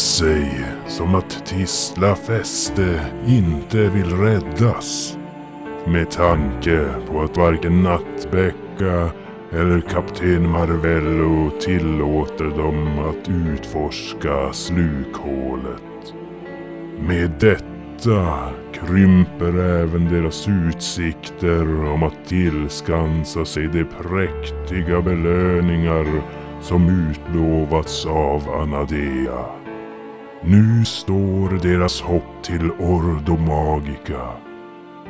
sig som att Tisla fäste inte vill räddas. Med tanke på att varken Nattbäcka eller kapten Marvello tillåter dem att utforska slukhålet. Med detta krymper även deras utsikter om att tillskansa sig de präktiga belöningar som utlovats av Anadea. Nu står deras hopp till ordo magica.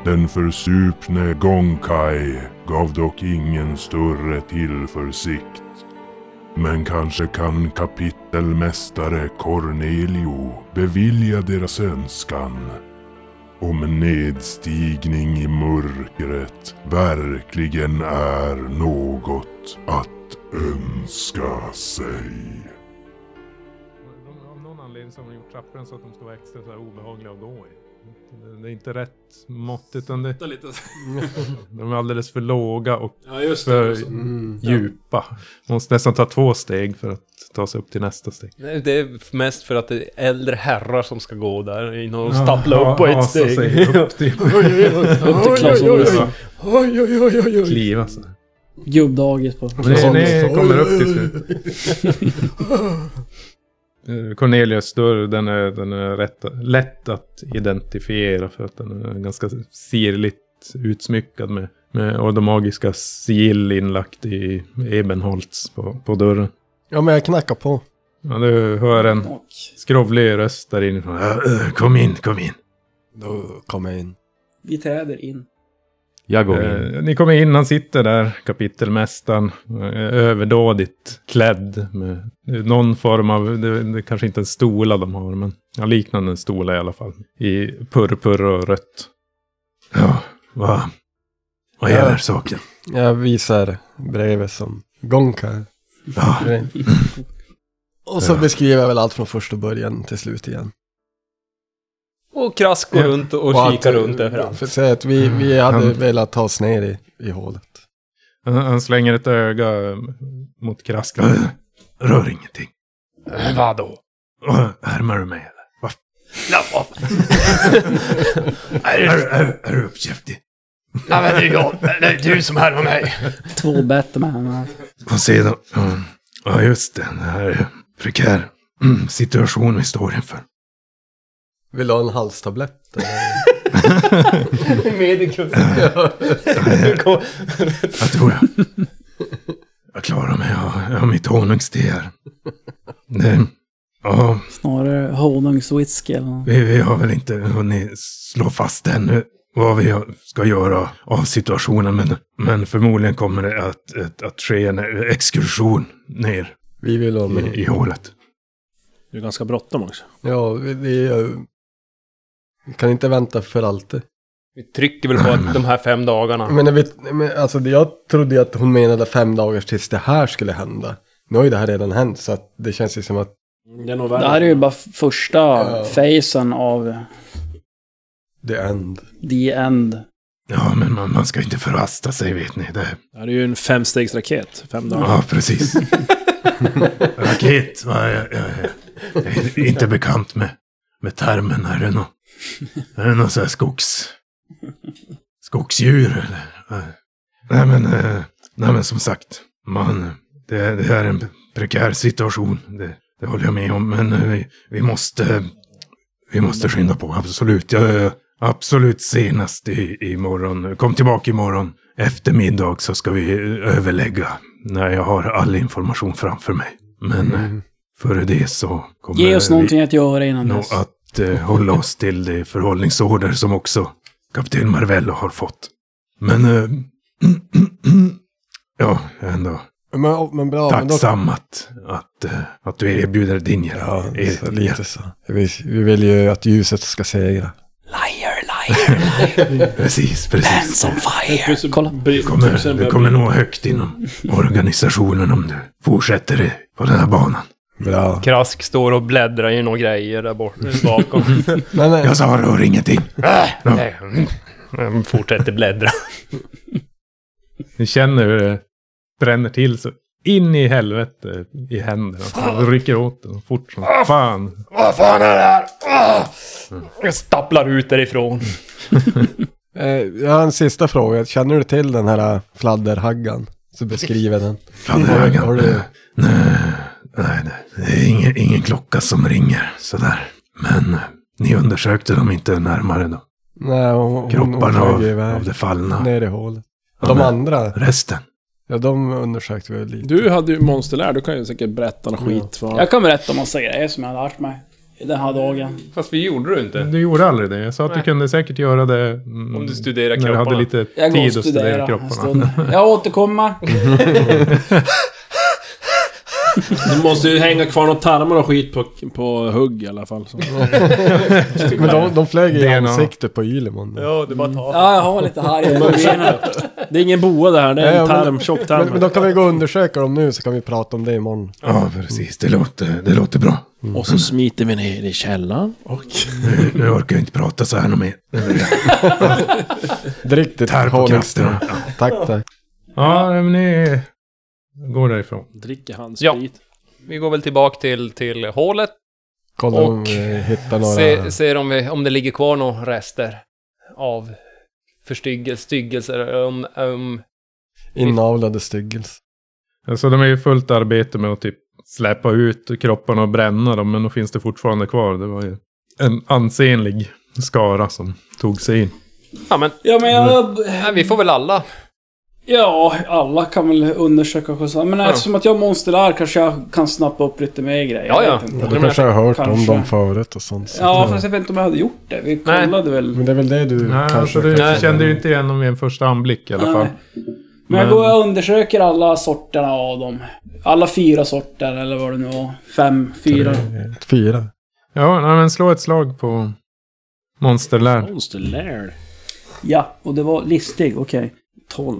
Den försupne Gonkai gav dock ingen större tillförsikt. Men kanske kan kapitelmästare Cornelio bevilja deras önskan. Om nedstigning i mörkret verkligen är något att önska sig trapporna så att de ska vara extra så här obehagliga att gå i. Det är inte rätt mått utan det, Det är lite... de är alldeles för låga och Ja just det. för alltså. djupa. Man måste nästan ta två steg för att ta sig upp till nästa steg. Nej, Det är mest för att det är äldre herrar som ska gå där innan de Ja, upp på ett steg. sig upp till Upp till Clas Ohlson. Oj, oj, oj, oj, oj. kliva så. Gubbdagis på. Ni, ni kommer upp till slut. Eh, Cornelius dörr, den är, den är rätt, lätt att identifiera för att den är ganska sirligt utsmyckad med, med ordomagiska sigill inlagt i ebenholts på, på dörren. Ja, men jag knackar på. Ja, du hör en Och skrovlig röst där inifrån. "Ja, eh, Kom in, kom in. Då kommer jag in. vi träder in. Jag går in. Eh, ni kommer in, han sitter där, kapitelmästaren, eh, överdådigt klädd med någon form av, det, det kanske inte är en stola de har, men ja, liknande en stola i alla fall. I purpur och rött. Ja, vad, vad gäller Ja. saken? Jag visar brevet som Gonka. Ja, Och så Ja. beskriver jag väl allt från första början till slut igen. Och Krask går Ja. runt och, att- kikar runt överallt. För att säga att vi, vi hade Han- velat ta oss ner i, i hålet. han, slänger ett öga mot Kraska. Rör ingenting. Vadå? Härmar du mig eller? Ja, vad- är, är, är, är du uppkäftig? Nej men det är jag. Det är du som härmar mig. Två Batman. Och sedan, ja, ja just det, det här är prekär mm, situation vi står inför. Vill du ha en halstablett? Medikus. Jag tror jag. Jag klarar mig, jag, jag har mitt honungste här. Det, ja, Snarare honungswhisky eller något. vi, vi har väl inte hunnit slå fast ännu vad vi ska göra av situationen. Men, men förmodligen kommer det att, att, att ske en exkursion ner Vi vill ha med. i, i hålet. Det är ganska bråttom också. Ja, vi, vi, vi kan inte vänta för alltid. Vi trycker väl på att de här fem dagarna. Men, när vi, men alltså, jag trodde ju att hon menade fem dagar tills det här skulle hända. Nu har ju det här redan hänt så att det känns ju som att Det är nog Det här är ju bara första Ja. facen av the end. the end. Ja, men man, man ska inte förhasta sig vet ni. Det, Det här är ju en femstegsraket. Fem dagar. Ja, precis. Raket, va? Jag, jag, jag är inte bekant med, med termen. Är det något, är det något så här skogs... Skogsdjur eller? Nej men, eh, nej men som sagt, man, det, det är en prekär situation. Det, det håller jag med om. Men eh, vi, vi måste, vi måste skynda på, absolut. Jag, absolut senast i, imorgon. Kom tillbaka imorgon. Eftermiddag så ska vi överlägga. När jag har all information framför mig. Men eh, före det så kommer Ge oss vi någonting att göra innan dess. att eh, hålla oss till de förhållningsorder som också kapten Marvello har fått. Men, eh, ja, ändå Men, men bra, men då... Tacksam att, att, eh, att du erbjuder din hjälp. Ja, Er- så lite så. Vi, vi vill ju att ljuset ska segra. Precis, precis. Som fire. Kolla. Du kommer, du kommer nå högt inom organisationen om du fortsätter på den här banan. Bra. Krask står och bläddrar i några grejer där borta bakom. Men eh, Jag sa rör ingenting. Nej, Han fortsätter bläddra. Ni känner hur det bränner till så in i helvete i händerna. Så rycker åt den fort som fan. Vad fan är det här? Ah! Jag stapplar ut därifrån. eh, jag har en sista fråga. Känner du till den här fladderhaggan? Så beskriver den. Fladderhaggan. Har du- Nej, nej, nej. Det är ingen, ingen klocka som ringer sådär. Men eh, ni undersökte dem inte närmare då? Nej, hon, hon, hon Kropparna flög av, av det fallna. Ner i hålet. Ja, De andra, Resten? ja de undersökte vi lite. Du hade ju monsterlär, du kan ju säkert berätta något skit för... Jag kan berätta massa grejer som jag har lärt mig i den här dagen. Fast vi gjorde det inte. Du gjorde aldrig det. Jag sa att du kunde säkert göra det mm, Om du studerar när du kropparna. hade lite Jag tid att studera kropparna. Jag återkommer. Du måste ju hänga kvar några tarmar och skit på, på hugg i alla fall. Så. Men de, de flög i ansiktet på Ylemon. Ja, det är bara att ta. Ja, jag har lite här i benen. Det är ingen boa det här, det är Ja, en men- tarm, tjock Men, tarm. men då kan vi gå och undersöka dem nu så kan vi prata om det imorgon. Ja, precis. Det låter, det låter bra. Och så smiter vi ner i källaren och... Nu, nu orkar jag inte prata så här något mer. Drick ditt Tär på honungsstrå. krafterna. Tack, tack. Ja, men ni går därifrån. Dricker handsprit. Vi går väl tillbaka till, till hålet. Kolla om Och vi hittar några Se, ser om, vi, om det ligger kvar några rester av förstyggelse, styggelser. Om, om, inavlade styggelse. Alltså de är ju fullt arbete med att typ släppa ut kropparna och bränna dem, men då finns det fortfarande kvar. Det var ju en ansenlig skara som tog sig in. ja, men Ja, men jag... nej, vi får väl alla. Ja, alla kan väl undersöka själva. Men eftersom att jag är monsterlär kanske jag kan snappa upp lite mer grejer. Ja, ja. Ja, du kanske har hört Kanske. om dem förut och sånt. så- Ja, fast jag vet inte om jag hade gjort det. Vi Nej. kollade väl. Men det är väl det du Nej, kanske... alltså du Nej. kände ju inte igen dem vid en första anblick i alla fall. Nej. Men jag går och undersöker alla sorterna av dem. Alla fyra sorter, eller vad det nu var. Fem, fyra. Fyra. Ja, nej, men slå ett slag på monsterlär. Monsterlär. Ja, och det var listig. Okej. 12.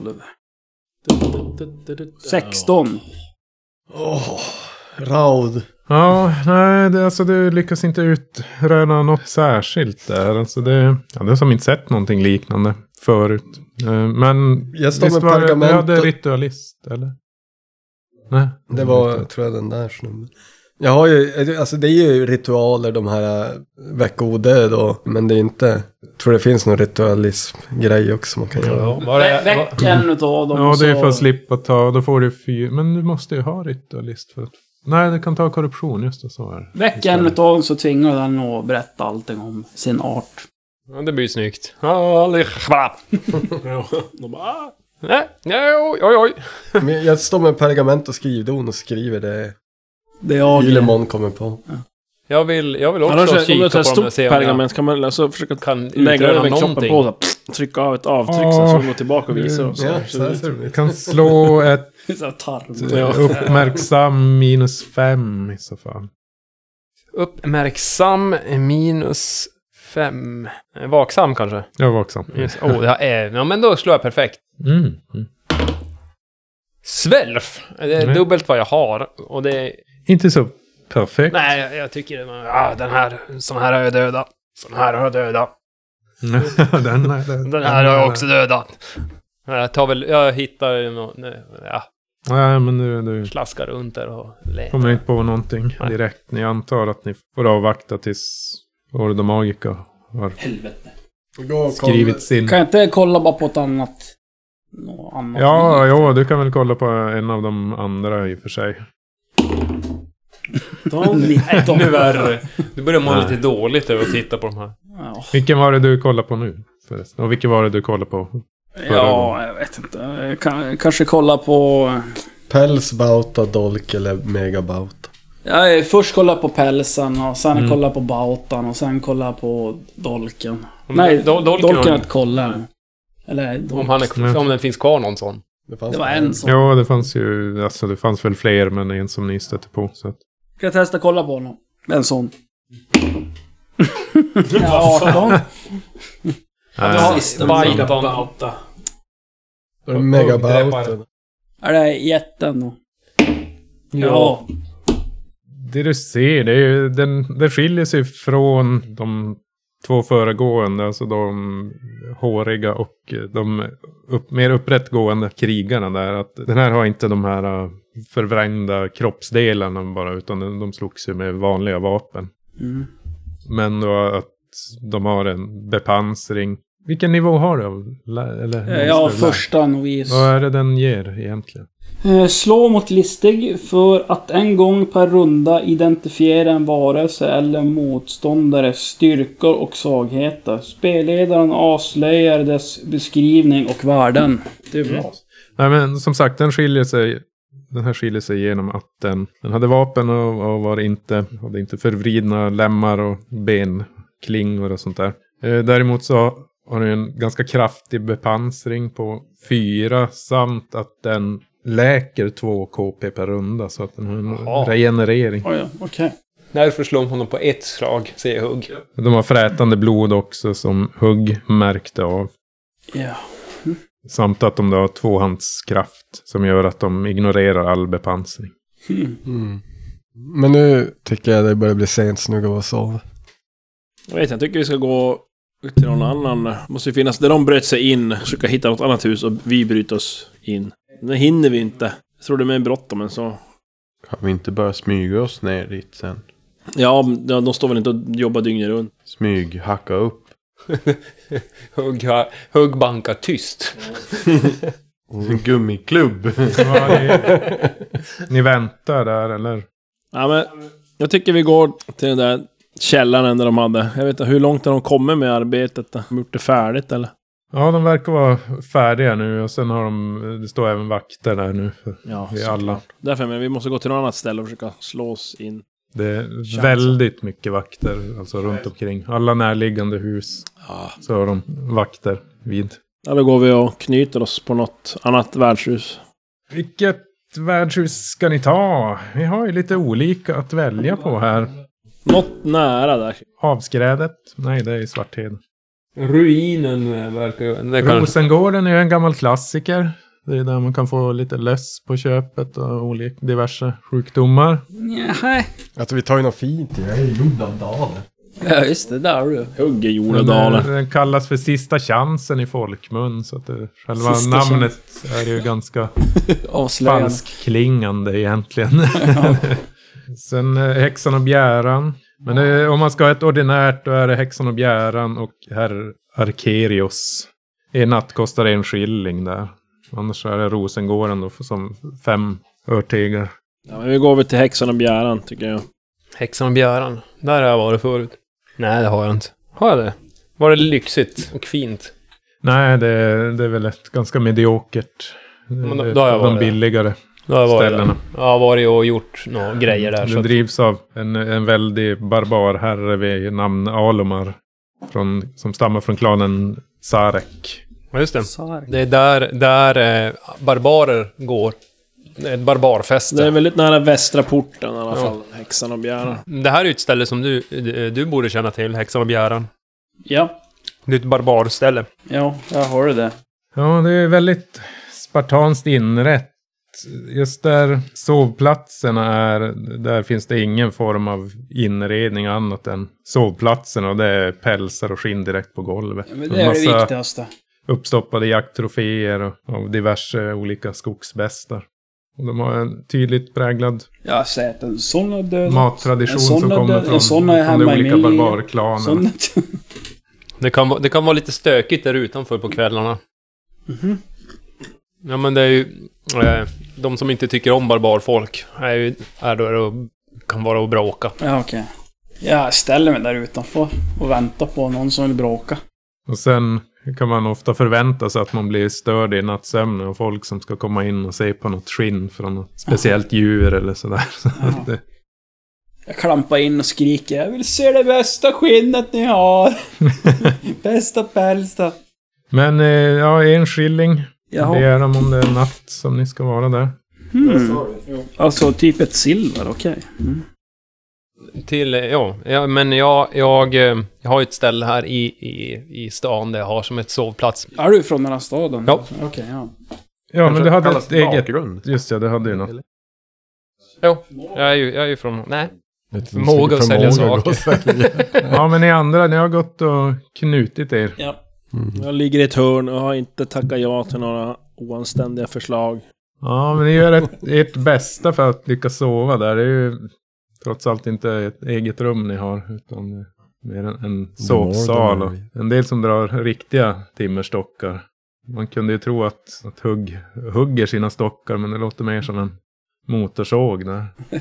16. Åh, Raud. Ja, nej, det, alltså du lyckas inte utröna något särskilt där. Alltså det, ja, det är som inte sett någonting liknande förut. Eh, Men Jag står visst med var det, och- ritualist, eller? Nej. Det var, tror jag, den där snubben. Jag har ju, alltså det är ju ritualer de här äh, veckodöd och, men det är inte, jag tror det finns någon ritualism-grej också man kan göra. Ja, var det, Väck en utav dem. Ja, det är för att slippa ta, då får du fyra. Men du måste ju ha ritualist för att... Nej, du kan ta korruption, just det, så är. Väck en utav dem så tvingar den att berätta allting om sin art. ja, det blir ju snyggt. De bara, ah. Nej, nej, oj, oj, oj. Men jag står med pergament och skrivdon och skriver det Det är jag. Ylemon kommer på. Jag vill, jag vill också Annars, om du kika tar på ett dem och stort se om jag pergament kan man alltså försöka kan lägga utröna över kroppen någonting. på så här, trycka av ett avtryck sen Ja. så de går tillbaka och visar oss. Ja, Så så här det- ser det Du ut. kan slå ett Så här tarm. Ja. uppmärksam minus fem i så fall. Uppmärksam minus fem. Eh, Vaksam kanske? Jag är vaksam. Yes. Oh, det är, ja men då slår jag perfekt. Mm. Mm. Svälf! Det är Nej. dubbelt vad jag har. Och det är... Inte så perfekt. Nej, jag, jag tycker... Ja, den här... Sån här har jag dödat. Sån här har jag dödat. den, den, Den här har jag också dödat. Jag tar väl... Jag hittar något... Ja, Nej, men du, du slaskar runt där och letar. kommer inte på någonting Nej. direkt. Ni antar att ni får avvakta tills Ordo Magica har Helvete. Skrivit sin... Kan jag inte kolla bara på ett annat... Något annat? Ja, ja, du kan väl kolla på en av de andra i och för sig. Ännu värre. Du börjar må Nej. lite dåligt över att titta på de här. Ja. Vilken var det du kollade på nu? Förresten? Och vilken var det du kollade på? Ja, jag vet inte. Kan, kanske kolla på... Päls, bauta, dolk eller megabauta. Jag först kolla på pälsen och sen Mm. kolla på bautan och sen kolla på dolken. Om Nej, Dol- dolken dolken har- att kolla. Eller... Om, han är, om den finns kvar någon sån. Det, fanns Det var en som... Ja, det fanns ju, alltså det fanns väl fler, men en som ni stötte på. Så att, Ska jag testa kolla på honom? En sån. ja, 18. Nej, Sista Bajton. megabauten? Är det jätten då? Ja. det du ser, det, är ju, den, det skiljer sig från de två föregående, alltså de håriga och de upp, mer upprättgående krigarna där. Att den här har inte de här äh, förvrängda kroppsdelarna bara, utan de, slogs ju med vanliga vapen. Mm. Men då att de har en bepansring. Vilken nivå har du? Eller, Eh, Ja, första novis. Vad är det den ger egentligen? Eh, Slå mot listig för att en gång per runda identifiera en varelse eller motståndares styrkor och svagheter. Spelledaren avslöjar dess beskrivning och värden. Det är bra. Nej men som sagt, den skiljer sig. Den här skiljer sig genom att den, den hade vapen och, och var inte, hade inte förvridna lemmar och benklingor och sånt där. Eh, däremot så har den en ganska kraftig bepansring på fyra samt att den läker 2 KP per runda så att den har en Jaha. regenerering. Oh, ja, okej. Därför slår honom på ett slag, säger Hugg. De har frätande blod också som Hugg märkte av. Ja. Samt att de då har tvåhandskraft som gör att de ignorerar all bepansring. Mm. Men nu tycker jag det börjar bli sent så nu går vi och sova. Jag vet inte, jag tycker vi ska gå till någon annan. Det måste ju finnas, där de bröt sig in, försöka hitta något annat hus och vi bryter oss in. Det hinner vi inte. Jag tror det är mer bråttom men så. Kan vi inte bara smyga oss ner dit sen? Ja, de de står väl inte och jobbar dygnet runt. Smyg, hacka upp. Hugg, har- Hugg bankar tyst. En gummiklubb. Ja, ni, ni väntar där eller? Ja, men jag tycker vi går till den där källaren där de hade. Jag vet inte, hur långt har de kommit med arbetet? Har de gjort det färdigt eller? Ja, de verkar vara färdiga nu och sen har de, det står även vakter där nu. För Ja, vi alla. Därför, men vi måste gå till något annat ställe och försöka slå oss in. Det är Känns väldigt mycket vakter alltså runt omkring. Alla närliggande hus Ja. så har de vakter vid. Ja, då går vi och knyter oss på något annat värdshus. Vilket värdshus ska ni ta? Vi har ju lite olika att välja på här. Något nära där. Avskrädet? Nej, det är i Svartheden. Ruinen verkar ju... Rosengården är ju en gammal klassiker. Det är där man kan få lite löss på köpet och olika diverse sjukdomar. Nej. Alltså vi tar ju något fint. Jag är gjord av daler. Ja, just det. Där du. Hugg i Den, Jordedalen. är- den kallas för sista chansen i folkmun. Så att det, själva Sista namnet är ju ganska falskklingande egentligen. Sen eh, Häxan och Bjäran. Men det, om man ska ha ett ordinärt då är det Häxan och Bjäran och herr Arkerios. En natt kostar en skilling där. Annars är det Rosengården då för- som fem örtegar. Ja, men vi går väl till häxan och bjäran, tycker jag. Häxan och bjäran. Där har jag varit förut. Nej, det har jag inte. Har jag det? Var det lyxigt och fint? Nej, det, det är väl ett ganska mediokert. Men då- är då har jag av de varit där. billigare. Då har jag varit Ställena. där. Jag har varit och gjort några grejer där. Så Det att, drivs av en, en väldig barbarherre vid namn Alomar. Från, som stammar från klanen Sarek. Ja, just det. Sarg. Det är där, där eh, barbarer går. Det är ett barbarfäste. Det är väldigt nära västra porten i alla Ja. fall. Häxan och bjäran. Det här är ju ett ställe som du, du, du borde känna till, Häxan och bjäran. Ja. Det är ett barbarställe. Ja, jag har det där. Ja, det är väldigt spartanskt inrätt. Just där sovplatserna är, där finns det ingen form av inredning annat än sovplatserna. Och det är pälsar och skinn direkt på golvet. Men det är det viktigaste. Uppstoppade jakttroféer och, av diverse olika skogsbästar. Och de har en tydligt präglad Jag har sett en sån har dödat. mattradition En sån som är kommer död- från, en sån är från de olika barbarklanerna. Det kan, vara- det kan vara lite stökigt där utanför på kvällarna. Mhm. Ja men det är ju... Eh, de som inte tycker om barbarfolk är ju... Är då och kan vara och bråka. Ja, okej. Jag ställer mig där utanför och väntar på någon som vill bråka. Och sen kan man ofta förvänta sig att man blir störd i nattsömnen av folk som ska komma in och se på något skinn från något speciellt djur eller sådär. Så det, Jag klampar in och skriker Jag vill se det bästa skinnet ni har! bästa päls då. Men eh, ja, en skilling. Jaha. Ber dem om det är natt som ni ska vara där. Hmm. Alltså typ ett silver, okej. Mm. Till, eh, ja, ja men jag, jag, eh, jag har ju ett ställe här i, i, i stan där jag har som ett sovplats. Är du från den här staden? Ja. Okej, ja. Ja, men du hade ett eget... bakgrund. Just det, du hade ju något. Jo, jag är ju, jag är ju från... Nej. Förmåga att sälja saker. Ja, men ni andra, ni har gått och knutit er. ja. Jag ligger i ett hörn och har inte tackat ja till några oanständiga förslag. Ja, men ni gör ett, ert bästa för att lyckas sova där. Det är ju trots allt inte ett eget rum ni har, utan mer en, en sovsal. Och en del som drar riktiga timmerstockar. Man kunde ju tro att, att hugg hugger sina stockar, men det låter mer som en motorsåg där.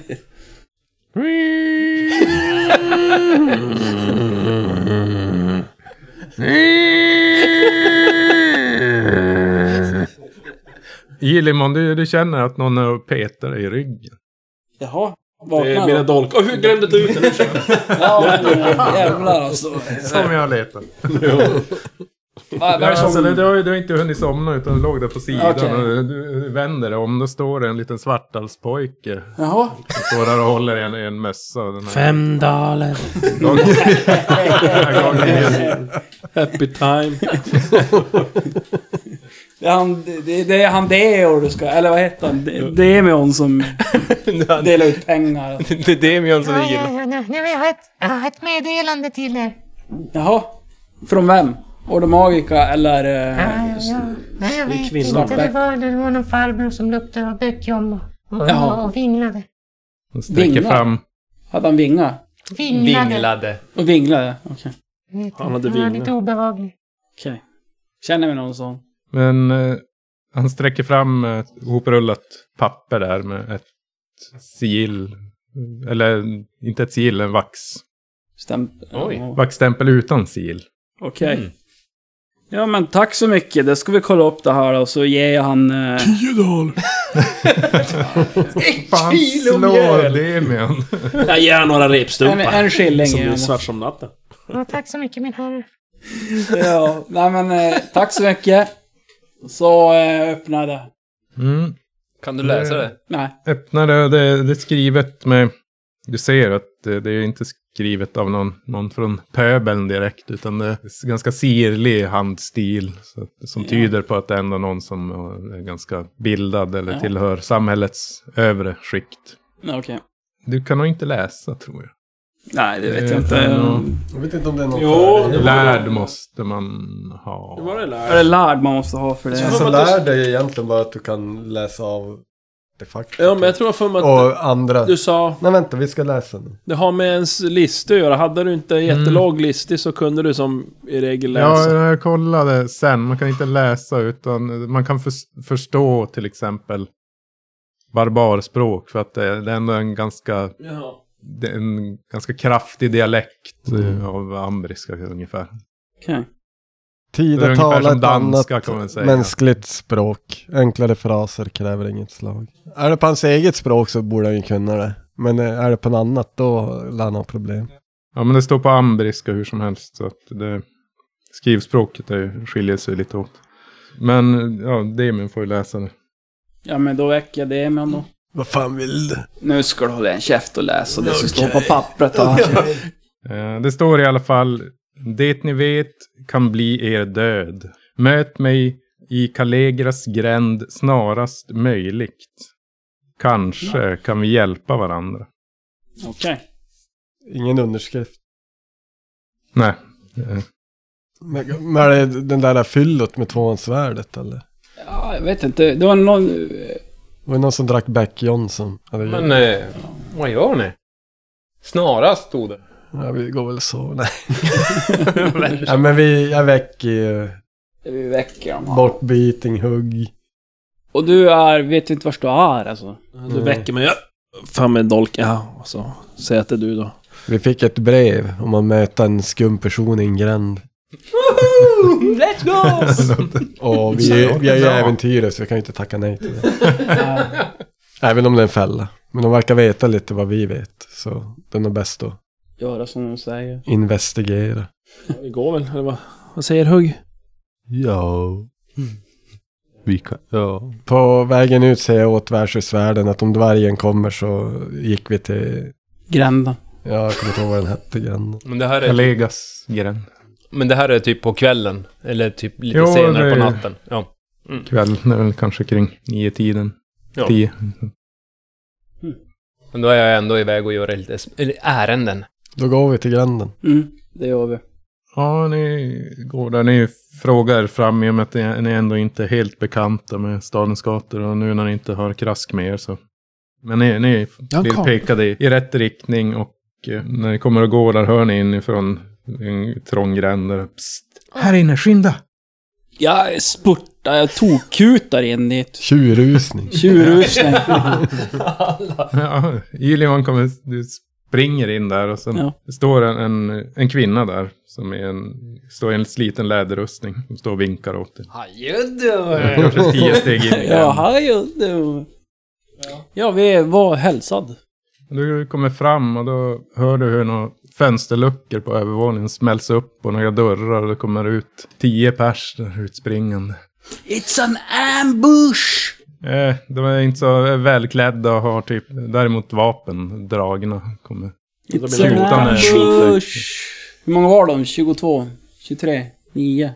Gilimon, du, du känner att någon petar dig i ryggen. Jaha. Det är Vakna mina då. dolk. Åh, hur glömde du ut den? Ja, jävlar alltså. Som jag letar. Vad är det som... alltså, du, har, du har inte hunnit somna utan du låg där på sidan. Okej. Och du, du vänder dig om, då står det en liten svartalspojke. Jaha. Som står där och håller i en, en mössa. och Den här, Fem daler. Happy time. Det är han, det, det är han Deo du ska... Eller vad heter han? Det- Demion som delar ut pengar. Det är Demian som Ja, ligger... ja, ja, nej, jag, har ett, jag har ett meddelande till er. Jaha. Från vem? Ordomagica eller... Ja, eh, ja, ja. Nej, jag vet kvinnan. inte. Det var, det var någon farbror som luktade av böckjom och, och, Jaha. och vinglade. Han sträcker Vinglar. fram. Hade han vingar? Vinglade. Vinglade. Och vinglade? Okej. Jag vet Han inte, hade var vingar. lite obehaglig. Okej. Känner vi någon sån? Men eh, han sträcker fram ett hoprullat papper där med ett sigill. Eller inte ett sigill, en vax. Stäm... Oj. Ja. Vaxstämpel utan sigill. Okej. Mm. Ja men tack så mycket. Det ska vi kolla upp det här då, så ger jag han... Eh... Fan kilo slå mjöl. Demian. Jag ger några En, repstumpar. en skilling Som blir svart som natten. Ja, tack så mycket min herre. Ja, nej men eh, tack så mycket. Så eh, öppnar jag det. Mm. Kan du läsa det? Nej. Öppnar det, det, det är skrivet med... Du ser att det, det är inte skrivet av någon, någon från pöbeln direkt. Utan det är ganska sirlig handstil. Så, som Ja. tyder på att det är ändå någon som är ganska bildad eller Ja. tillhör samhällets övre skikt. Okej. Du kan nog inte läsa tror jag. Nej, det vet Det jag inte. är nog- Jag vet inte om det är något Jo, för. Lärd måste man ha. Det var det Är lär. det lärd man måste ha för det? Alltså lär dig egentligen bara att du kan läsa av de facto. Ja, men jag tror för mig att Och andra. du sa... Nej vänta, vi ska läsa nu. Det har med ens lista att göra. Hade du inte jättelåg lista så kunde du som i regel Ja, läsa. jag kollade sen. Man kan inte läsa utan man kan förs- förstå till exempel barbarspråk. För att det, det är ändå en ganska, Jaha. Det är en ganska kraftig dialekt eh, av ambriska ungefär. Okej. Ett danska, annat mänskligt språk. Enklare fraser kräver inget slag. Är det på hans eget språk så borde han ju kunna det. Men eh, är det på något annat då lär han ha problem. Ja, men det står på ambriska hur som helst. Så att det, skrivspråket är, skiljer sig lite åt. Men ja, Demin får ju läsa det. Ja, men då väcker jag det med då. Vad fan vill du? Nu ska du hålla en käft och läsa det som står på pappret här. Eh, Det står i alla fall Det ni vet kan bli er död. Möt mig i Calegras gränd snarast möjligt. Kanske kan vi hjälpa varandra. Okej. Ingen underskrift. Nej. Men, men är det den där fyllot med tvåhandsvärdet eller? Ja, jag vet inte. Det var någon... Var det någon som drack Beck Johnson? Det- Men, eh, vad gör ni? Snarast stod det. Ja, vi går väl så. Nej. ja, men vi, jag väcker eh, Vi väcker dem bortbiting, hugg. Och du är... Vet inte vart du är alltså? Du väcker mig. Ja. Fan med en dolk. Ja, och så säg att det är du då. Vi fick ett brev om att möta en skum person i en gränd. Let's go! Och vi, vi är ju äventyrare så vi kan ju inte tacka nej till det. Även om det är en fälla. Men de verkar veta lite vad vi vet. Så det är nog bäst att Göra som de säger. investigera. Vi går väl, eller vad, vad säger Hugg? Ja. Vi kan, ja. På vägen ut säger jag åt värdshusvärden att om dvärgen kommer så gick vi till... Gränden. Ja, jag kommer inte ihåg vad den hette, grann. Men det här är... Kalegas gränd. Men det här är typ på kvällen? Eller typ lite Jo, senare på natten? Ja. Kväll, det är väl kanske kring nio tiden. Ja. Tio. Men då är jag ändå iväg och gör lite ärenden. Då går vi till gränden. Mm, det gör vi. Ja, ni går där. Ni frågar fram i och med att ni är ändå inte helt bekanta med stadens gator. Och nu när ni inte har krask med er så... Men ni, ni blir pekade i, i rätt riktning och eh, när ni kommer att gå där hör ni inifrån en trång gränd där. Psst! Här inne, skynda! Jag spurtar, jag tokkutar in dit. Tjurrusning. Tjurrusning. Ja, Yllion kommer, du springer in där och sen Ja. står en, en, en kvinna där som är en, står i en sliten läderrustning. Som står och vinkar åt dig. Kanske tio steg in i ja, gränden. hej. du. Ja, vi var hälsad. Du kommer fram och då hör du hur några fönsterluckor på övervåningen smälls upp och några dörrar och det kommer ut tio pers utspringande. It's an ambush! Eh, de är inte så välklädda och har typ däremot vapen dragna. Kommer. It's an ambush! Hur många var de? 22? 23? 9?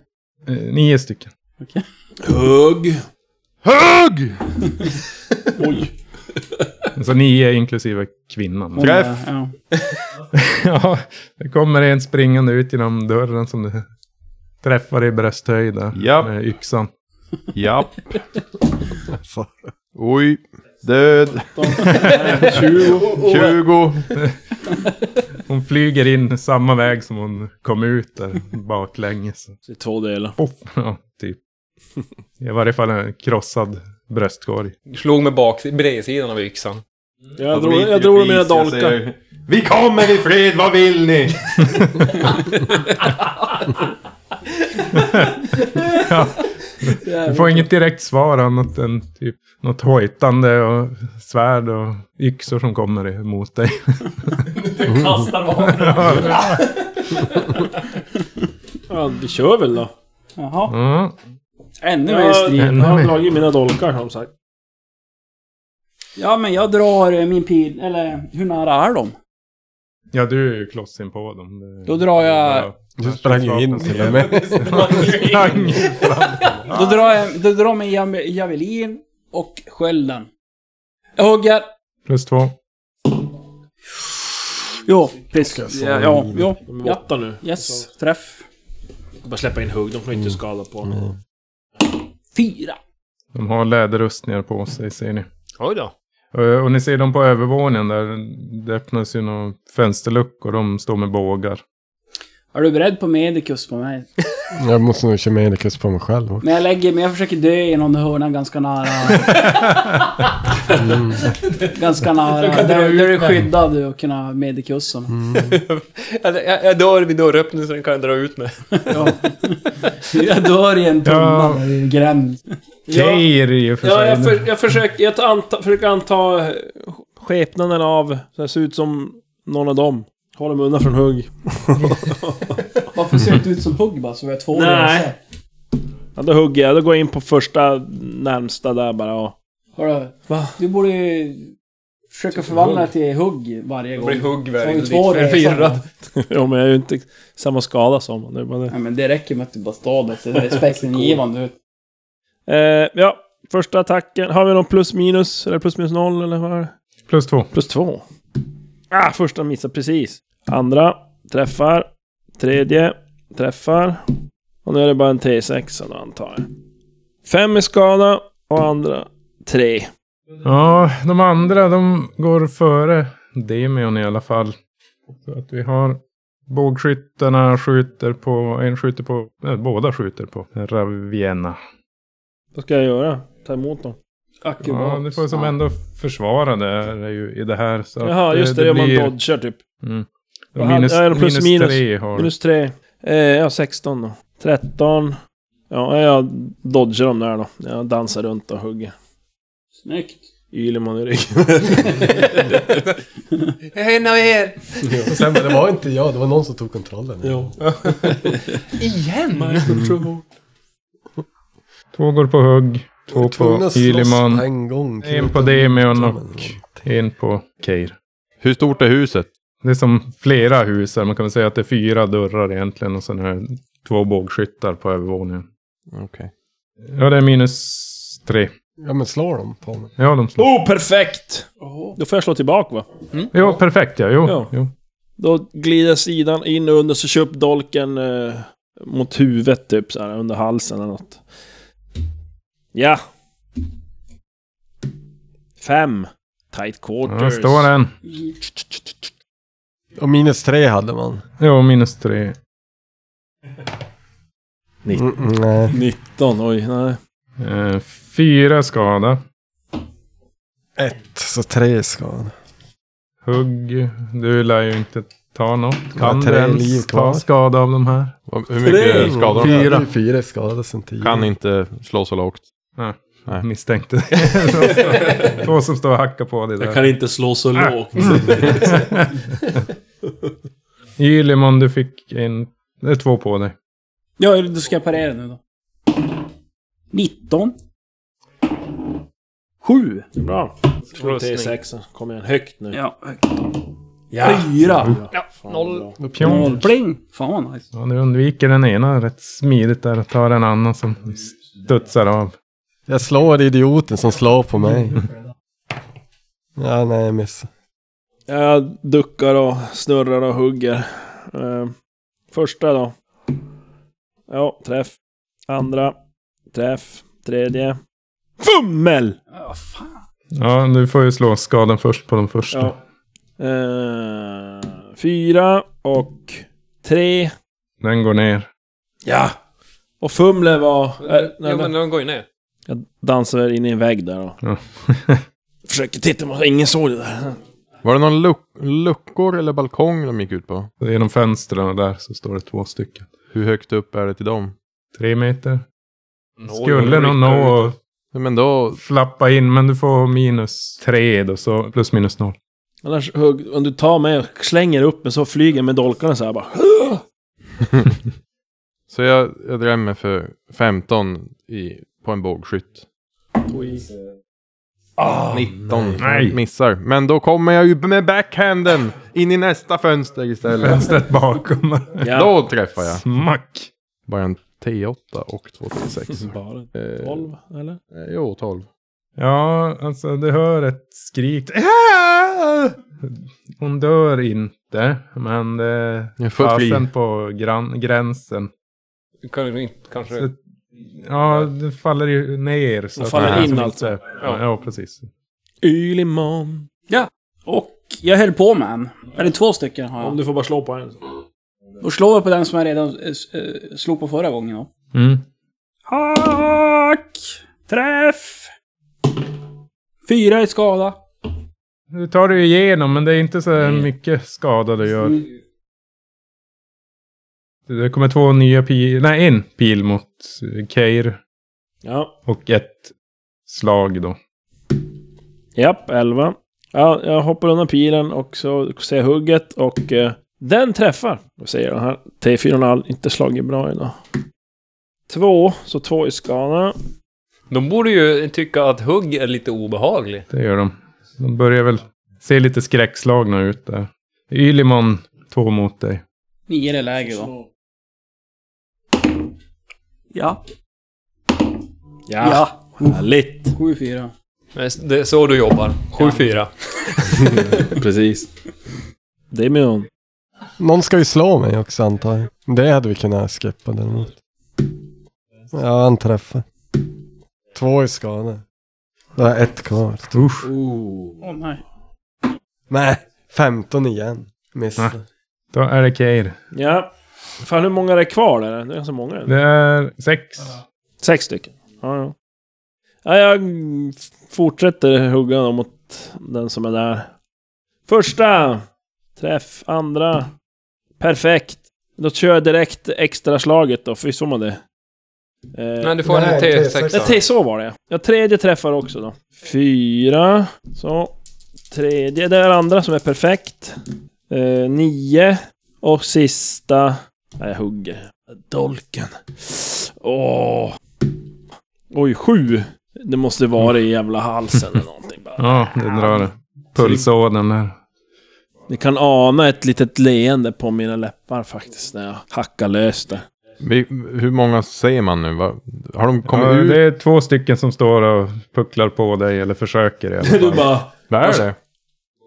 Eh, nio stycken. Hugg! Hög! Så nio inklusive kvinnan. Träff! Ja. ja, det kommer en springande ut genom dörren som du träffar i brösthöjd. Japp. Med yxan. Japp. Oj. Död. 20. 20. Hon flyger in samma väg som hon kom ut där baklänges. I två delar. Poff! Ja, typ. I varje fall en krossad bröstkorg. Slog med bak, bredsidan av yxan. Jag drog, jag drog mina dolkar. Vi kommer i fred, vad vill ni? Ja. Du får inget direkt svar annat än typ något hojtande och svärd och yxor som kommer emot dig. Kastar vapen. Ja, vi kör väl då. Jaha. Ja, Ännu mer Jag, strid. jag Ännu har mer. dragit mina dolkar som sagt. Ja, men jag drar eh, min pil. Eller hur nära är de? ja du är ju kloss in på dem. Det- Då drar jag- Ja. Du sprang ju in till och med. Sprang fram. Då drar jag, då drar jag jam- javelin och skölden. Jag hugger. Plus två. Jo, precis. Ja, ja, jo. De är Ja. åtta nu. Yes, träff. Bara släppa in hugg, de får inte skada på. Fyra. De har läderrustningar på sig ser ni. Oj då. Och, och ni ser dem på övervåningen där. Det öppnas ju några fönsterluckor. De står med bågar. Är du beredd på medicus på mig? Jag måste nog köra medicus på mig själv också. Men jag lägger men jag försöker dö i någon hörna ganska nära. ganska nära. Där, där du är skyddad och kunna ha medikusen. Jag, jag, jag dör vid dörröppningen så den kan jag dra ut med. Ja. Jag dör i en tunna Ja. i en gränd. Keir i och för Ja, jag, för, jag försöker, jag anta, försöker anta eh, skepnaden av... Så det ser ut som någon av dem. Håller mig undan från hugg. Varför ser det inte ut som hugg bara? Så vi har två Nej. Ja, då hugger jag. Då går jag in på första närmsta där bara och... Hörru, Va? du borde ju försöka förvandla det till hugg varje gång. blir hugg Så väldigt två resor. förvirrad. ja, men jag är ju inte samma skada som honom. Det är bara det. Nej men det räcker med att du bara står där. Det ser respektingivande ut. Eh, ja, första attacken. Har vi någon plus minus? Eller plus minus noll eller vad är det? Plus två. Plus två. Ah, första missar precis. Andra träffar. Tredje träffar. Och nu är det bara en T6 då antar jag. Fem i skada och andra tre. Ja, de andra de går före Demion i alla fall. Så att vi har bågskyttarna skjuter på, en skjuter på, nej, båda skjuter på Ravienna. Vad ska jag göra? Ta emot dem? Ja, du får som ändå försvara det är ju i det här. Så att Jaha, just det. det man blir- dodgar typ. Mm. Minus, ja, plus minus. tre har Minus tre. Eh, ja, 16 då. 13. Ja, jag dodgar dem där då. Jag dansar runt och hugger. Snyggt. Yleman i ryggen. En av er! Och sen bara, det var inte jag, det var någon som tog kontrollen. jo. Igen? Två går på hugg. Två på på en gång. En på Demi och. En på Keir. Hur stort är huset? Det är som flera hus här. Man kan väl säga att det är fyra dörrar egentligen. Och sen är det två bågskyttar på övervåningen. Okej. Ja, det är minus tre. Ja men slår dem på mig. Ja, de slår. Oh, perfekt! Då får jag slå tillbaka va? Jo, perfekt ja. Jo. Ja. jo. Då glider sidan in under så kör upp dolken eh, mot huvudet typ så här under halsen eller något. Ja. Fem. Tight quarters. står en. Och minus tre hade man. Jo, minus tre. Mm, mm, nej. 19, oj nej. Eh, fyra skada. Ett, så tre skador. Hugg. Du lär ju inte ta något. Kan tre du ens ta skada av de här? Vad- Hur mycket skador har Fyra. Ja, det är fyra skador sen tio. Kan inte slå så lågt. Nej. Nej. Misstänkte Två som står och hackar på det där. Jag kan inte slå så Ah. lågt. Ylimon, du fick en... Det är två på dig. Ja, du ska jag parera nu då. 19. 7. Bra. Slå Rustning. T6. Kom igen, högt nu. Ja. Ja. 4. Ja, noll. Pling! Fan vad nice. Ja, du undviker den ena rätt smidigt där och tar en annan som studsar av. Jag slår idioten som slår på mig. ja, nej jag missade. Jag duckar och snurrar och hugger. Eh, första då. Ja, träff. Andra. Träff. Tredje. Fummel! Ja, fan. Ja, du får ju slå skadan först på de första. Ja. Eh, fyra och tre. Den går ner. Ja! Och fumle var... Äh, Ja, men de går ju ner. Jag dansar in i en vägg där och Ja. försöker titta, men ingen såg det där. Var det någon luck luckor eller balkong de gick ut på? Genom fönstren där så står det två stycken. Hur högt upp är det till dem? Tre meter. Nå, Skulle nog nå Men då... flappa in, men du får minus tre då, så plus minus noll. Annars, hugg, om du tar mig och slänger upp mig så flyger med dolkarna så här bara. Så jag, jag drämmer för 15 i, på en bågskytt. Ah, 19. Nej. Missar. Men då kommer jag ju med backhanden in i nästa fönster istället. Fönstret bakom. Ja. Då träffar jag. Smack! Bara en T8 och 2 T6. Bara Eh, 12, eller? eh, jo, 12. Ja, alltså du hör ett skrik. Hon dör inte, men det är fasen på gran- gränsen. Kan du inte kanske... Så, ja, det faller ju ner. Så faller in alltså. inte- Ja, ja, precis. Ylimon. Och jag höll på med en. Eller två stycken har Om jag. du får bara slå på en. Och slår jag på den som jag redan eh, eh, slog på förra gången då. Mm. Hack! Träff! Fyra i skada. Du tar ju igenom, men det är inte så här mycket skada du gör. Mm. Det kommer två nya pil, nej en pil mot eh, Keir. Ja. Och ett slag då. Japp, 11. Ja, jag hoppar undan pilen och så ser jag hugget och eh, den träffar. Vad säger den här T4 har inte slagit bra idag. Två, så två i skada. De borde ju tycka att hugg är lite obehagligt. Det gör de. De börjar väl se lite skräckslagna ut där. Ylimon, två mot dig. Nio eller lägre då. Ja. Ja, härligt. Sju, fyra. Men Det är så du jobbar. 7-4. Precis. Demion. Någon ska ju slå mig också antar jag. Det hade vi kunnat skippa däremot. Ja, han träffar. Två i skada. Då har jag ett kvar. Usch. Åh nej. Nej, 15 igen. Missar. Då är det Keir. Ja. Fan hur många är det kvar där? Det är så många. Det är sex. Sex stycken. Ja, ja. ja jag fortsätter hugga mot den som är där. Första. Träff. Andra. Perfekt. Då kör jag direkt extra slaget då, för visst får man det? Eh, Nej, du får en Nej, T6. Ja, t- så var det ja. tredje träffar också då. Fyra. Så. Tredje, det är andra som är perfekt. Eh, nio. Och sista... Nej, jag hugger. Dolken. Åh. Oj, sju. Det måste vara i jävla halsen eller någonting bara. Ja, det drar pulsådern där. Ni kan ana ett litet leende på mina läppar faktiskt när jag hackar lös det. Vi, hur många ser man nu? Va? Har de kommit Ja, ut? det är två stycken som står och pucklar på dig, eller försöker i alla fall. Du bara... Vad är det?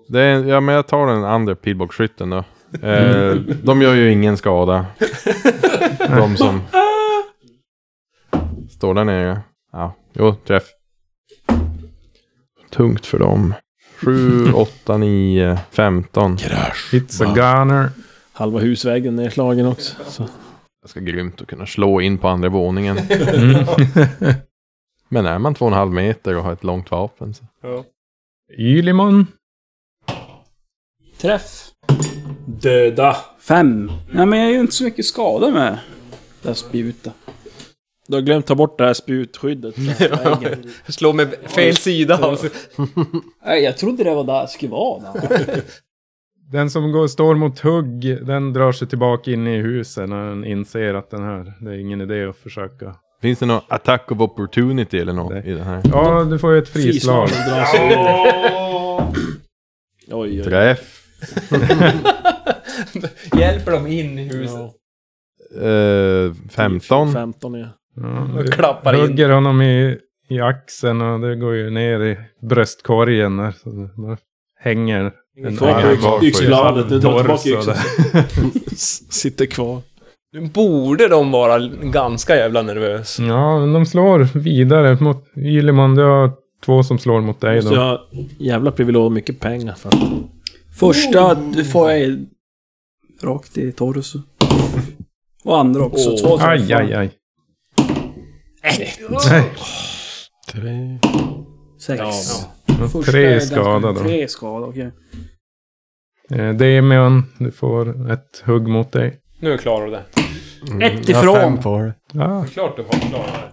det är, ja, men jag tar den andra pilbågsskytten då. Eh, de gör ju ingen skada. De som står där nere. Ja, jo, träff. Tungt för dem. 7, 8, 9, 15. It's a gunner. Halva husväggen nedslagen också. Så. Ganska grymt att kunna slå in på andra våningen. Mm. Men är man två och en halv meter och har ett långt vapen så. Ylimon. Träff. Döda. Fem. Nej men jag är ju inte så mycket skada med det här spjutet. Du har glömt ta bort det här spjutskyddet. Slå med fel sida av sig. Nej, jag trodde det var där jag skulle vara. Den som går, står mot hugg, den drar sig tillbaka in i huset när den inser att den här, det är ingen idé att försöka. Finns det någon attack of opportunity eller något Nej. i den här? Ja, du får ju ett frislag. Oj, oj. Träff. Hjälper dem in i huset. Ja. Eh, 15. 15 ja. Ja, Och du klappar in. hugger honom i, i axeln och det går ju ner i bröstkorgen där. Så det hänger en arm yxbladet. Du torso tillbaka yxan. Sitter kvar. Nu borde de vara ganska jävla nervös. Ja, men de slår vidare mot Ylimon. Du har två som slår mot dig då. ha jävla privilegium mycket pengar för att... Första du får jag rakt i torso. Och andra också. Åh. Två Aj, träffar. aj, aj. Nej, Tre. Sex. Ja. Första är tre ganska- skada då. Tre skada, okej. Eh, Demion, du får ett hugg mot dig. Nu klarar du det. Ett Jag har ifrån. fem på det. Ja, Klart du har klarat det.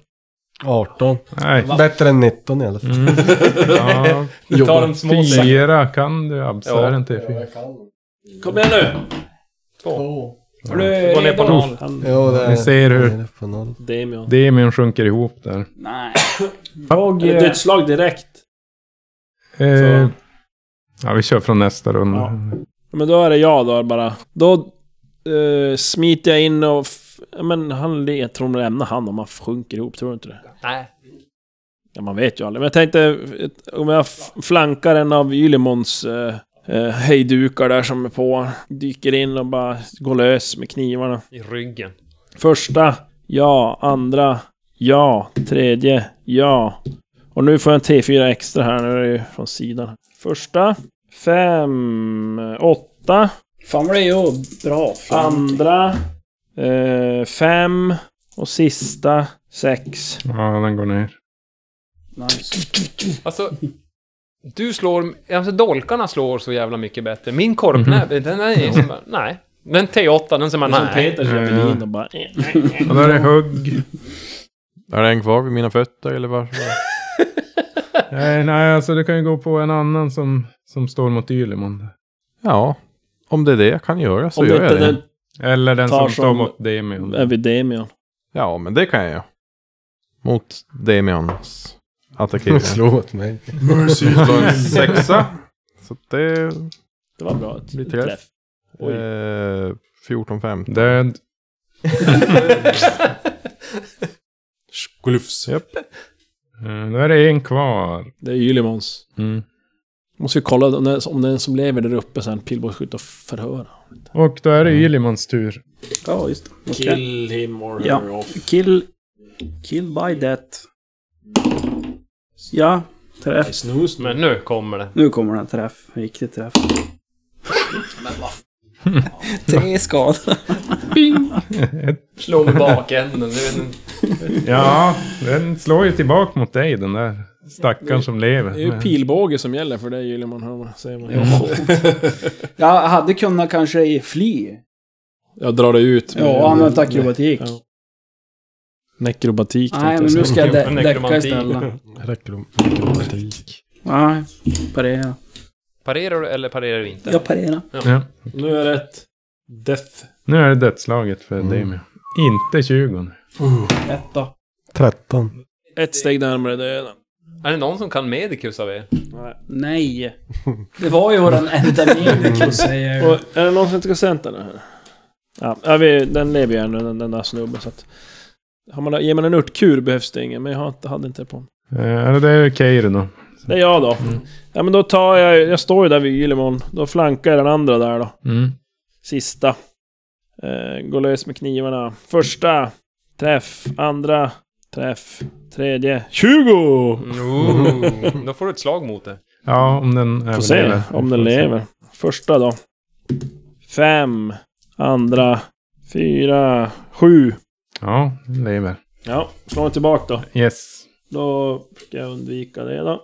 18. nej. Bättre än 19 i alla fall. Mm. Ja, Du tar de små fyra kan du absa, Ja. är inte fyra? Kom igen nu! Två. Har du Gå ner på noll. Han, Jo, det är... Ni ser hur- nere På noll. Demion. Demion sjunker ihop där. Nej. Jag... Eller eh, dödsslag direkt. Eh, ja, vi kör från nästa runda. Ja. Men då är det jag då bara. Då uh, smiter jag in och... F- ja, men han... le- Jag tror man lämnar han om man sjunker ihop, tror du inte det? Nej. Ja, man vet ju aldrig. Men jag tänkte eh, om jag f- flankar en av Ylimons uh, uh, hejdukar där som är på. Dyker in och bara går lös med knivarna. I ryggen. Första, ja. Andra, ja. Tredje, ja. Och nu får jag en T4 extra här. Nu är det ju från sidan. Första, fem, åtta. Fan vad det är ju bra. Andra, eh, fem. Och sista, sex. Ja, den går ner. Nice. Alltså, du slår... Alltså dolkarna slår så jävla mycket bättre. Min korpnäve, den är som bara, Nej. Den T8, den som man... Som Nej. Peters javelin och bara... Och då är det hugg. Är det en kvar vid mina fötter eller vad? Nej, nej, alltså du kan ju gå på en annan som, som står mot Ylimon. Ja, om det är det jag kan göra så Om det gör jag inte det. den Eller den Tar som står som- mot Demion. är vid Demion. Ja, men det kan jag göra. Mot Demions attackering. Slå åt mig. Slå en sexa. Så det Det var bra. Ett träff. Oj. eh, 14-15. Död. Skulufs. Eh, Då är det en kvar. Det är Ylimons. Mm. Måste ju kolla om den, om den som lever där uppe sen pilbågsskytt och förhöra. Och då är det Ylimons tur. Ja, just det. Kill him or Ja. her off. Kill... Kill by death. Ja, träff. Snooze Men nu kommer det. Nu kommer den träff. Riktig träff. Tre skador. Slå med bakänden. Det Ja, den slår ju tillbaka mot dig den där stackaren som lever. Det är ju pilbåge som gäller för dig man, säger man. Jag hade kunnat kanske fly. Jag drar det ut. Ja, använt akrobatik. Ja. Nekrobatik. Nej, men nu ska jag dä- däcka istället. Rekrom- Rekromatik. Nej, parera. Parerar du eller parerar du inte? Jag parerar. Ja. Nu är det ett Death. Nu är det dödslaget för Demion. Inte 20 nu. Etta. 13. Ett steg närmare döden. Är det någon som kan Medicus av er? Nej. Det var ju våran enda medicus säger jag. Och är det någon som inte ska här? Ja, ja vi, den lever ju ännu, den, den där snubben. Så att, har man, ger man en örtkur behövs det ingen, men jag hade inte det på mig. Eh, det är Keir då. Det är jag då. Ja men då tar jag, jag står ju där vid Ylemon. Då flankar jag den andra där då. Mm. Sista. Eh, går lös med knivarna. Första. Träff. Andra. Träff. Tredje. 20! Ooh, då får du ett slag mot det. Ja, om den Får se överlever. om den se. lever. Första då. Fem. Andra. Fyra. Sju. Ja, lever. Ja, slå tillbaka då. Yes. Då ska jag undvika det då.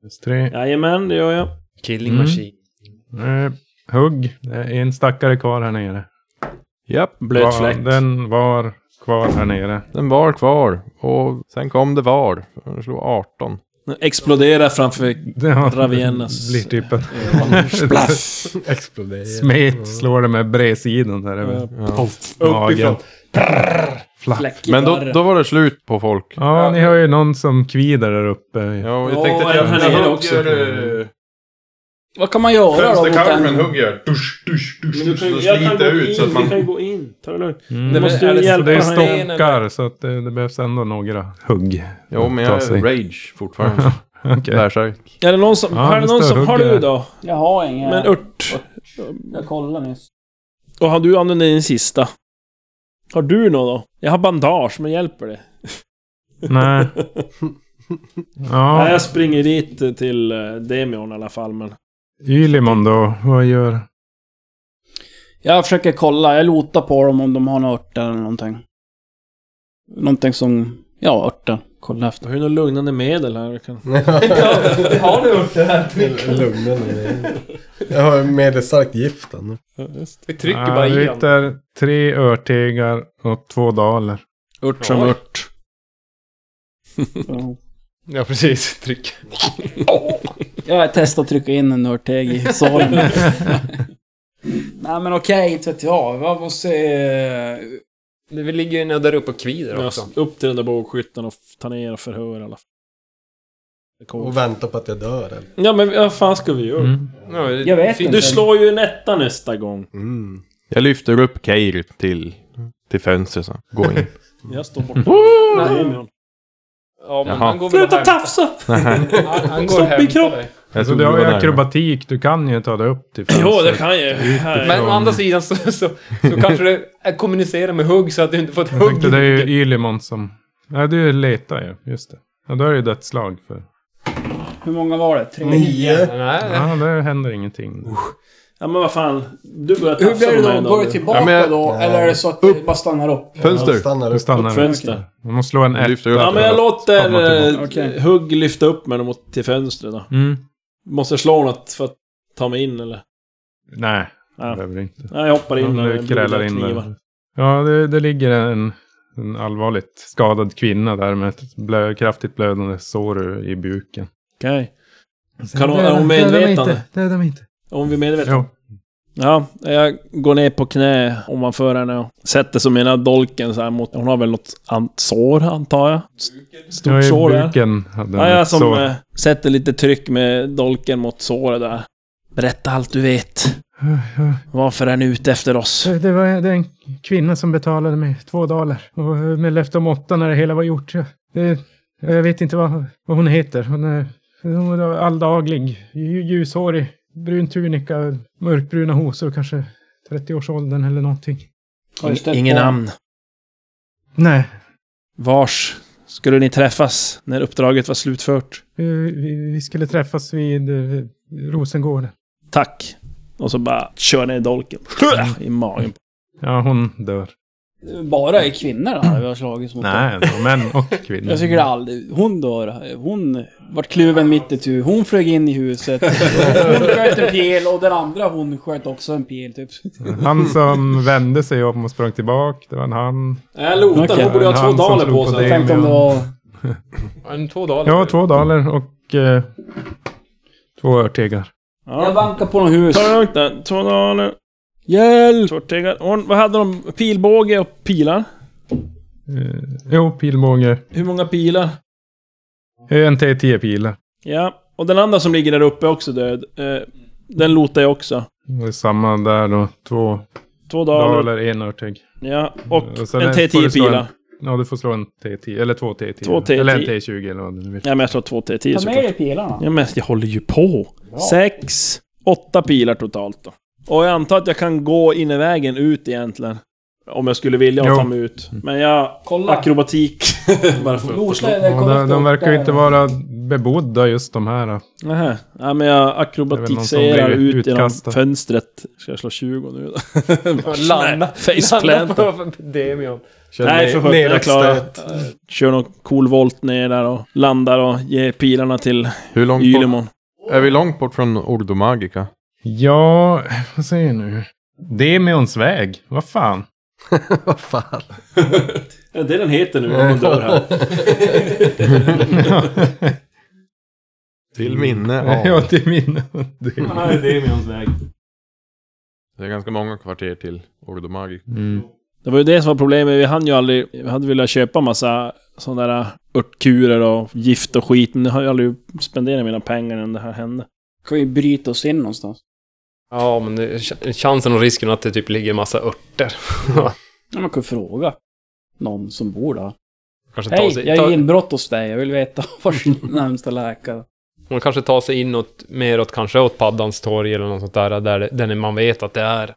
Plus tre. Jajamän, det gör jag. Killing Mm. machine. Eh, hugg. Det är en stackare kvar här nere. Japp, Blöt Var- fläck. Den var kvar här nere. den var kvar. Och sen kom det var. Den slog 18. Den exploderar framför Ja, Ravienas blir typ en! Exploderar. smet. Slår det med bredsidan där över Ja. magen. Flack. Men då, då var det slut på folk. Ja, ni har ju någon som kvider där uppe. Ja, jag Ja, tänkte... är den här nere också? hugger, Vad kan man göra då mot den? hugger jag. Dusch, dusch, dusch, Men du kan, dusch. jag kan sliter ut in, så att vi kan ju man... gå in. Ta det lugnt. Mm. Det måste är ju det- hjälpa det är han igen. stockar så att det, det behövs ändå några hugg. Jo, men Ta jag sig. är rage fortfarande. Okej. Bärsärk. Är det någon som... Ja, har det det någon står som... Har du då? Jag har ingen. Men ört. Jag kollade nyss. Och har du använt din sista? Har du något då? Jag har bandage, men hjälper det? Nej. Nej, Ja, jag springer dit till eh, Demion i alla fall, men... Ylimon då, vad gör? Jag försöker kolla. Jag lotar på dem om de har några örter eller någonting. Någonting som... Ja, örter. Kolla efter. Har ju något lugnande medel här. Jag kan... Har du det här? Lugna ner Jag har medelsstarkt gift. Vi trycker Ja, bara du i hittar tre örtegar och två daler. Ört som Oj. ört. Ja. Ja, precis. Tryck. Jag testar att trycka in en örteg i såren. Nej men okej, inte vet jag. Jag måste... Det vi ligger ju där uppe och kvider Jag också. upp till den där bågskytten och ta ner och förhör i alla. Och vänta på att jag dör eller? Ja men vad fan ska vi göra? Mm. Ja, Jag vet inte. Du slår ju en etta nästa gång. Mm. Jag lyfter upp Keir till, till fönstret så. Gå in. Jag står borta. Demion. Ja, men Jaha. han går väl och Sluta hämtar... tafsa! Han, han går Stopp min hämtar kropp. dig. Jag Alltså, du har ju var akrobatik, du kan ju ta dig upp till Jo, fönstret. det kan jag ju. Men å andra sidan så, så, så kanske det är kommunicera med hugg så att du inte får ett Jag hugg tänkte i det är ju. Ylimon som... Nej, du letar ju. Just det. Ja, då är det ju dödslag för... Hur många var det? Tre? Nio. Nej, Ja, det händer ingenting. Ja men vad fan. Du börjar Hur tafsa blir det på mig då? Går det tillbaka Ja, men jag- då? Eller är det så att det bara stannar upp? Fönster. Stannar upp. stannar. Upp fönster. Man måste slå en Jag lyfter upp. Ja men jag låter eh, Okej. Hugg lyfta upp mig mot till fönstret då. Mm. Måste jag slå något för att ta mig in eller? Nej, det Ja. behöver du inte. Nej, jag hoppar in med du krälar in knivar. där. Ja, det, det ligger en, en allvarligt skadad kvinna där med ett blö, kraftigt blödande sår i buken. Okej. Kan hon, är hon medvetande? Döda mig inte. Är hon vid medvetande? Jo. Ja, jag går ner på knä ovanför henne och sätter som ena dolken så här mot... Hon har väl något an- sår antar jag? Stort Ja, sår där. buken hade Ja, jag som sår. eh, sätter lite tryck med dolken mot såret där. Berätta allt du vet. Varför är ni ute efter oss? Det var det är en kvinna som betalade mig två daler. Och eh, med löfte om åtta när det hela var gjort. Det, jag vet inte vad, vad hon heter. Hon är, hon är alldaglig. lju- Ljushårig. Brun tunika. Mörkbruna hosor. Kanske 30-årsåldern eller någonting. Ingen på- namn. Nej. Vars skulle ni träffas när uppdraget var slutfört? Vi, vi, vi skulle träffas vid eh, Rosengården. Tack. Och så bara kör ner dolken. I magen. Ja, hon dör. Bara är kvinnor där vi har slagits mot. Nej, det män och kvinnor. Jag tycker aldrig... Hon dör. Hon vart kluven mitt i tu. Hon flög in i huset. Hon sköt en pil och den andra hon sköt också en pil typ. Han som vände sig om och sprang tillbaka, det var en han. Jag lotar. Okej. Hon borde ha två daler på sig. det. Tänk om det var... En två dagar. Ja, två daler och eh, två örtegar. Jag Ja. bankar på något hus. Ta det lugnt där. Två daler. Hjälp! Hon- Vad hade de? Pilbåge och pilar? Eh, jo, pilbåge. Hur många pilar? En T10 pilar. Ja, och den andra som ligger där uppe är också död. Eh, den lotar jag också. Det är samma där då. Två Två dagar. daler, en örtägg. Ja, och Och sen en är- får du T10 slå pila. en- Ja, du får slå en T10. Eller två T10. Två T10. Eller en T20 eller vad du vill. Ja, men jag slår två T10 Ta med såklart. dig pilarna. Ja, men jag håller ju på. Sex, åtta pilar totalt då. Och jag antar att jag kan gå in i vägen ut egentligen. Om jag skulle vilja Jo. ta mig ut. Men jag... Kolla. Akrobatik. Bara för det Ja, de, de verkar ju inte vara bebodda just de här. Nähä. Ja, men jag akrobatiserar ut genom fönstret. Ska jag slå 20 nu då? Landa. Faceplant. Demion. Kör Nej, ner- för fan. Jag klarar Kör någon cool volt ner där och landar och ger pilarna till Hur långt bort, Ylemon. är vi långt bort från Ordomagica? Ja, vad säger jag nu? Demions väg. Vad fan? Vad fan. Ja, det är den heter nu om man dör här. Till minne ja, av. till min... Det. Nej, det är Demions väg. Det är ganska många kvarter till Ordomagica. Mm. Det var ju det som var problemet. Vi hann ju aldrig... Vi hade velat köpa massa sådana där örtkurer och gift och skit. Men nu har jag aldrig spenderat mina pengar innan det här hände. Kan vi bryta oss in någonstans? Ja, men det, ch- chansen och risken att det typ ligger massa örter. Ja, man kan fråga någon som bor där. kanske ta Hej, sig, jag ta, är inbrott hos dig. Jag vill veta vars närmsta läkare. man kanske tar sig inåt, mer åt kanske åt Paddans torg eller något sånt där, där, det- där man vet att det är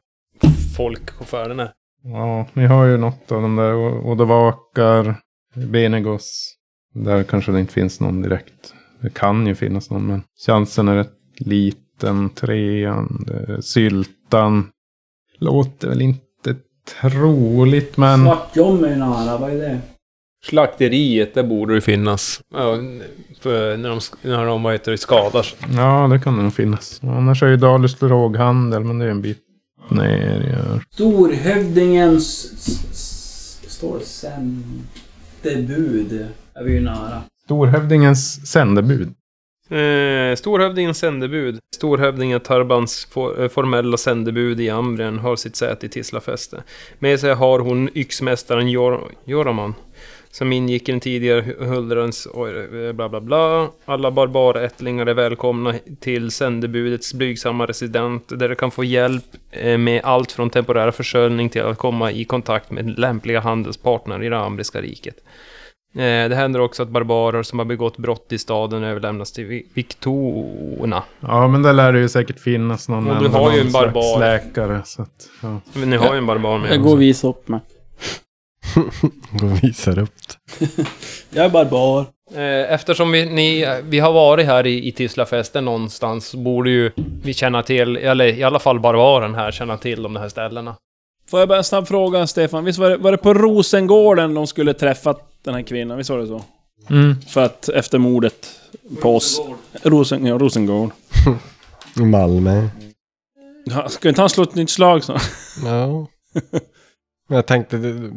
folk färderna. Ja, ni har ju något av de där. O- Odavakar, Benegos. Där kanske det inte finns någon direkt. Det kan ju finnas någon, men chansen är rätt liten. Trean, det- Syltan. Låter väl inte troligt, men... Svartjom är nära, vad är det? Slakteriet, det borde ju finnas. Ja, för när de, när de vad heter det, skadar. Ja, det kan nog finnas. Annars är ju Dalus droghandel, men det är en bit ner. Ja. Storhövdingens... Står sändebud? Är vi ju nära. Storhövdingens sändebud. Eh, Storhövdingens sändebud. Storhövdingen Tarbans for, eh, formella sändebud i Ambrien har sitt säte i Tislafäste. Med sig har hon yxmästaren Jor Joraman. Som ingick i den tidigare huldrens eh, bla bla bla. Alla barbarättlingar är välkomna till sändebudets blygsamma resident där de kan få hjälp eh, med allt från temporär försörjning till att komma i kontakt med lämpliga handelspartner i det ambriska riket. Eh, Det händer också att barbarer som har begått brott i staden överlämnas till Vi- Victorna. Ja, men där lär det ju säkert finnas någon, Och du har ju en barbar. läkare. Så att, ja. Men ni har ju en barbar med. Jag går och visar upp mig. Gå och visar upp det. Jag är barbar. Eh, Eftersom vi, ni, vi har varit här i, i Tislafästen någonstans så borde ju vi känna till, eller i alla fall barbaren här, känna till de här ställena. Får jag bara en snabb fråga, Stefan? Visst var det, var det på Rosengården de skulle träffat den här kvinnan? Visst var det så? Mm. För att efter mordet på oss... Rosen, ja, Rosengård. Malmö. Ja, ska inte han slå ett nytt slag så? Ja. Men jag tänkte... det-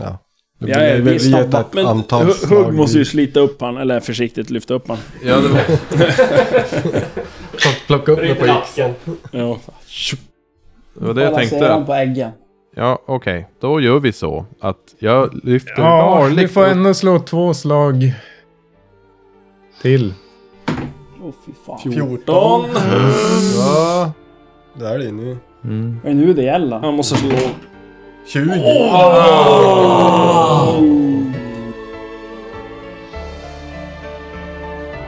Ja. Det Ja, vi snabba. ett Men antal slag Hugg måste ju slita upp han, eller försiktigt lyfta upp han. Ja, det var... Plocka upp mig på yxan. Ja. Det var det jag tänkte. på äggen. Ja, okej. Då gör vi så att jag lyfter Ja, varligt vi får ändå slå två slag till. Åh fy fan. 14. Ja. Det är det nu. Mm. Vad är det nu det gäller? Han måste slå... 20.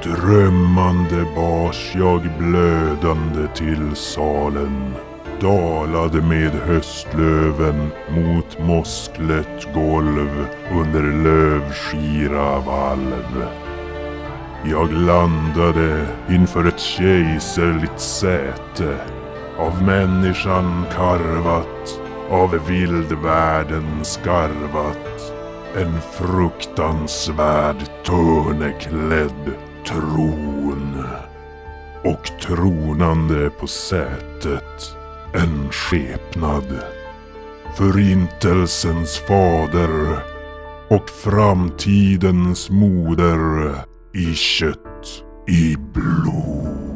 Drömmande bars jag blödande till salen dalade med höstlöven mot mosklet golv under lövskira valv. Jag landade inför ett kejserligt säte av människan karvat, av vildvärlden skarvat en fruktansvärd törneklädd tron. Och tronande på sätet en skepnad. Förintelsens fader och framtidens moder i kött, i blod.